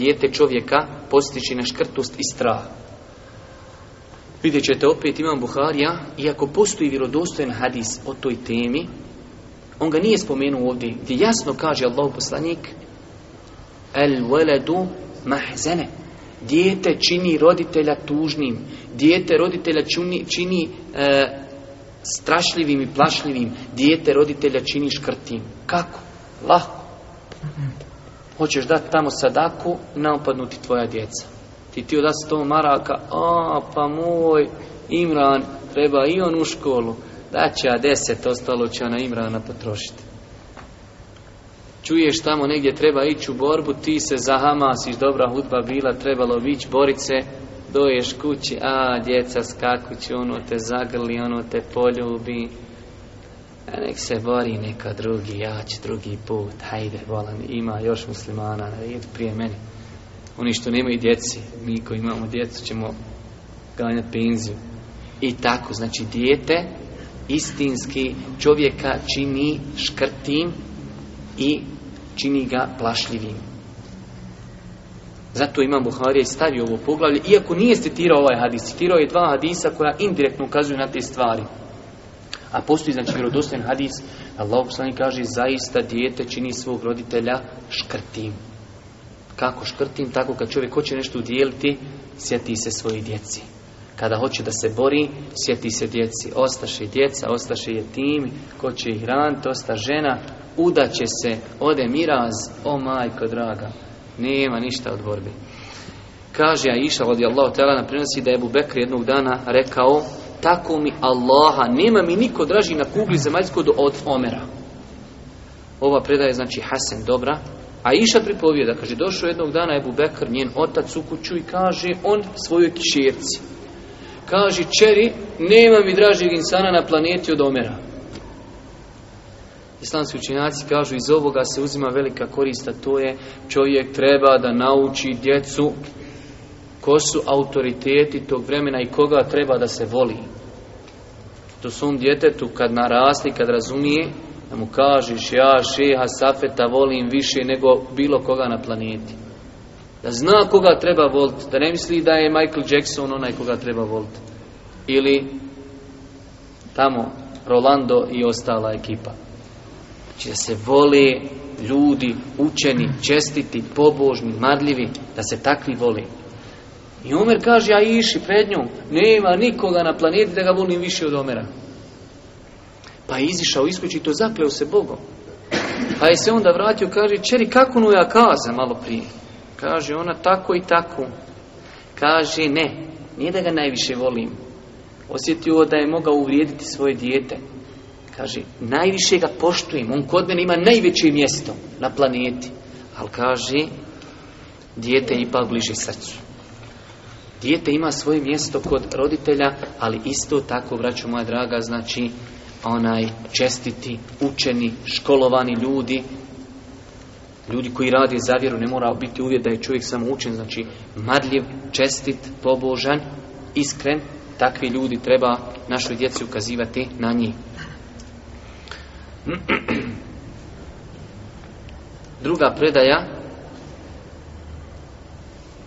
dijete čovjeka postići na škrtost i strah. Vidjet ćete, opet imam Buharija, iako postoji vjerodostojen hadis o toj temi, on ga nije spomenuo ovdje, gdje jasno kaže Allah poslanik, el veledu mahzene, dijete čini roditelja tužnim, dijete roditelja čuni, čini e, strašljivim i plašljivim, dijete roditelja čini škrtim. Kako? Lahko. Mhm hoćeš dati tamo sadaku, ne opadnu ti tvoja djeca. Ti ti odasi tomu maraka, a pa moj Imran, treba i on u školu, da će a deset, ostalo će ona Imrana potrošiti. Čuješ tamo negdje treba ići u borbu, ti se zahamasiš, dobra hudba bila, trebalo vić borice, doješ kući, a djeca skakući, ono te zagrli, ono te poljubi, E, nek se bori neka drugi, ja ću drugi put, hajde, volan, ima još muslimana, jed prije mene. Oni što nemaju djeci, mi koji imamo djecu ćemo ganjati penziju. I tako, znači dijete, istinski čovjeka čini škrtim i čini ga plašljivim. Zato imam Buharija i stavio ovo poglavlje, iako nije citirao ovaj hadis, citirao je dva hadisa koja indirektno ukazuju na te stvari. A postoji znači vjerodostojan hadis, Allahu poslanik kaže zaista dijete čini svog roditelja škrtim. Kako škrtim, tako kad čovjek hoće nešto udijeliti, sjeti se svoje djeci. Kada hoće da se bori, sjeti se djeci. Ostaše djeca, ostaše je tim, ko će ih raniti, osta žena, udaće se, ode miraz, o majko draga, nema ništa od borbe. Kaže, a iša, vodi Allah, tjela, prenosi da je Bubekr jednog dana rekao, tako mi Allaha, nema mi niko draži na kugli zemaljskoj od Omera. Ova predaja znači Hasan, dobra. A Iša pripovijeda, kaže, došao jednog dana Ebu Bekr, njen otac u kuću i kaže on svojoj kišerci. Kaže, čeri, nema mi dražih insana na planeti od Omera. Islamski učinjaci kažu, iz ovoga se uzima velika korista, to je čovjek treba da nauči djecu ko su autoriteti tog vremena i koga treba da se voli. To svom djetetu kad narasli, kad razumije, da mu kažeš ja šeha Safeta volim više nego bilo koga na planeti. Da zna koga treba voliti, da ne misli da je Michael Jackson onaj koga treba voliti. Ili tamo Rolando i ostala ekipa. Znači da se vole ljudi učeni, čestiti, pobožni, madljivi, da se takvi voli. I Omer kaže, ja iši pred njom, nema nikoga na planeti da ga volim više od Omera. Pa je izišao iskućito, zakleo se Bogom. Pa je se onda vratio, kaže, čeri, kako nu ja kaza malo prije? Kaže, ona tako i tako. Kaže, ne, nije da ga najviše volim. Osjetio da je mogao uvrijediti svoje dijete. Kaže, najviše ga poštujem, on kod mene ima najveće mjesto na planeti. Ali kaže, dijete je ipak bliže srcu. Dijete ima svoje mjesto kod roditelja, ali isto tako, vraću moja draga, znači onaj čestiti, učeni, školovani ljudi, ljudi koji radi za vjeru, ne mora biti uvijek da je čovjek samo učen, znači madljiv, čestit, pobožan, iskren, takvi ljudi treba našoj djeci ukazivati na njih. Druga predaja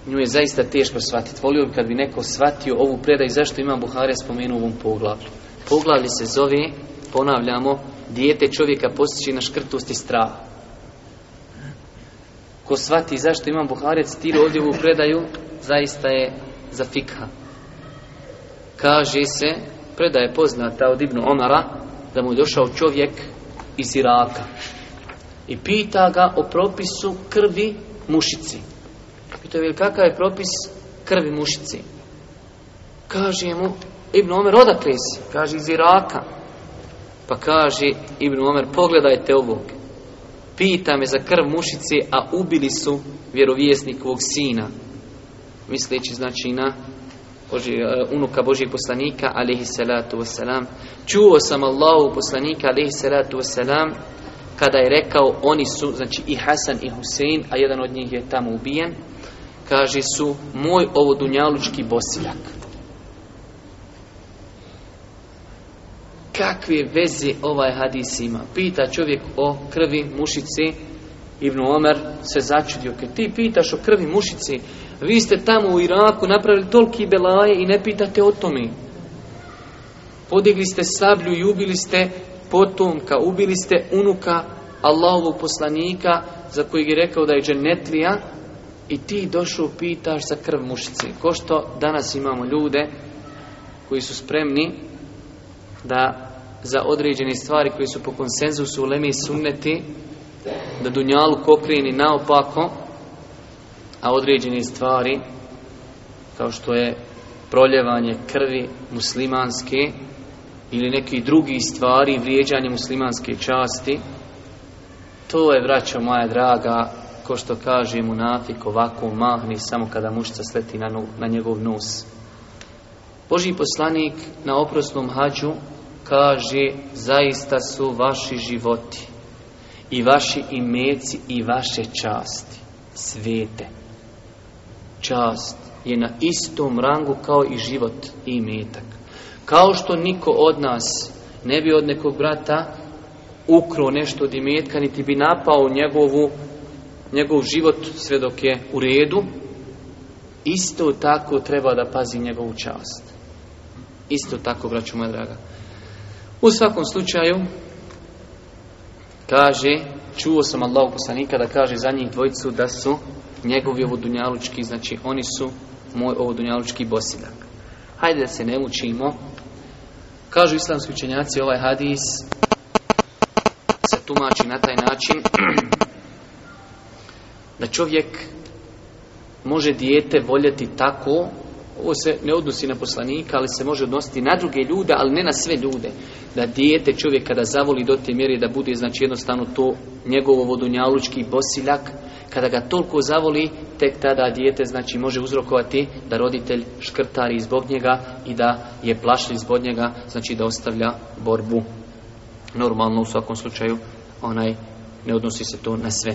nju je zaista teško shvatiti. Volio bi kad bi neko shvatio ovu predaj, zašto imam Buharija spomenuo u ovom poglavlju. Poglavlje se zove, ponavljamo, dijete čovjeka postiče na škrtost i strah. Ko shvati zašto imam Buharija citirio ovdje ovu predaju, zaista je za fikha. Kaže se, predaja je poznata od Ibnu Omara, da mu je došao čovjek iz Iraka. I pita ga o propisu krvi mušici pitao je kakav je propis krvi mušici. Kaže mu Ibn Omer odakle si? Kaže iz Iraka. Pa kaže Ibn Omer pogledajte ovog. Pita me za krv mušice, a ubili su vjerovjesnikovog sina. Misleći znači na Boži, uh, eh, unuka Božih poslanika, alihi salatu wasalam. Čuo sam Allahu poslanika, alihi salatu wasalam, kada je rekao, oni su, znači i Hasan i Husein, a jedan od njih je tamo ubijen, kaže su moj ovo dunjalučki bosiljak. Kakve veze ovaj hadis ima? Pita čovjek o krvi mušice. Ibnu Omer se začudio. Kad ti pitaš o krvi mušice, vi ste tamo u Iraku napravili tolki belaje i ne pitate o tome. Podigli ste sablju i ubili ste potomka, ubili ste unuka Allahovog poslanika za koji je rekao da je dženetlija I ti došao pitaš za krv mušice. Ko što danas imamo ljude koji su spremni da za određene stvari koji su po konsenzusu u Lemi sumneti da dunjalu kokrini naopako a određene stvari kao što je proljevanje krvi muslimanske ili neki drugi stvari vrijeđanje muslimanske časti to je vraćao moja draga ko što kaže munafik ovako mahni samo kada mušca sleti na, na njegov nos. Boži poslanik na oprosnom hađu kaže zaista su vaši životi i vaši imeci i vaše časti svete. Čast je na istom rangu kao i život i imetak. Kao što niko od nas ne bi od nekog brata ukro nešto od imetka, niti bi napao njegovu njegov život sve dok je u redu, isto tako treba da pazi njegovu čast. Isto tako, braću moja draga. U svakom slučaju, kaže, čuo sam Allah poslanika da kaže za njih dvojcu da su njegovi ovodunjalučki, znači oni su moj ovodunjalučki bosiljak. Hajde da se ne učimo. Kažu islamski učenjaci, ovaj hadis se tumači na taj način... da čovjek može dijete voljeti tako, ovo se ne odnosi na poslanika, ali se može odnositi na druge ljude, ali ne na sve ljude. Da dijete čovjek kada zavoli do te mjere da bude znači jednostavno to njegovo vodunjalučki bosiljak, kada ga toliko zavoli, tek tada dijete znači može uzrokovati da roditelj škrtari zbog njega i da je plašli zbog njega, znači da ostavlja borbu normalno u svakom slučaju onaj ne odnosi se to na sve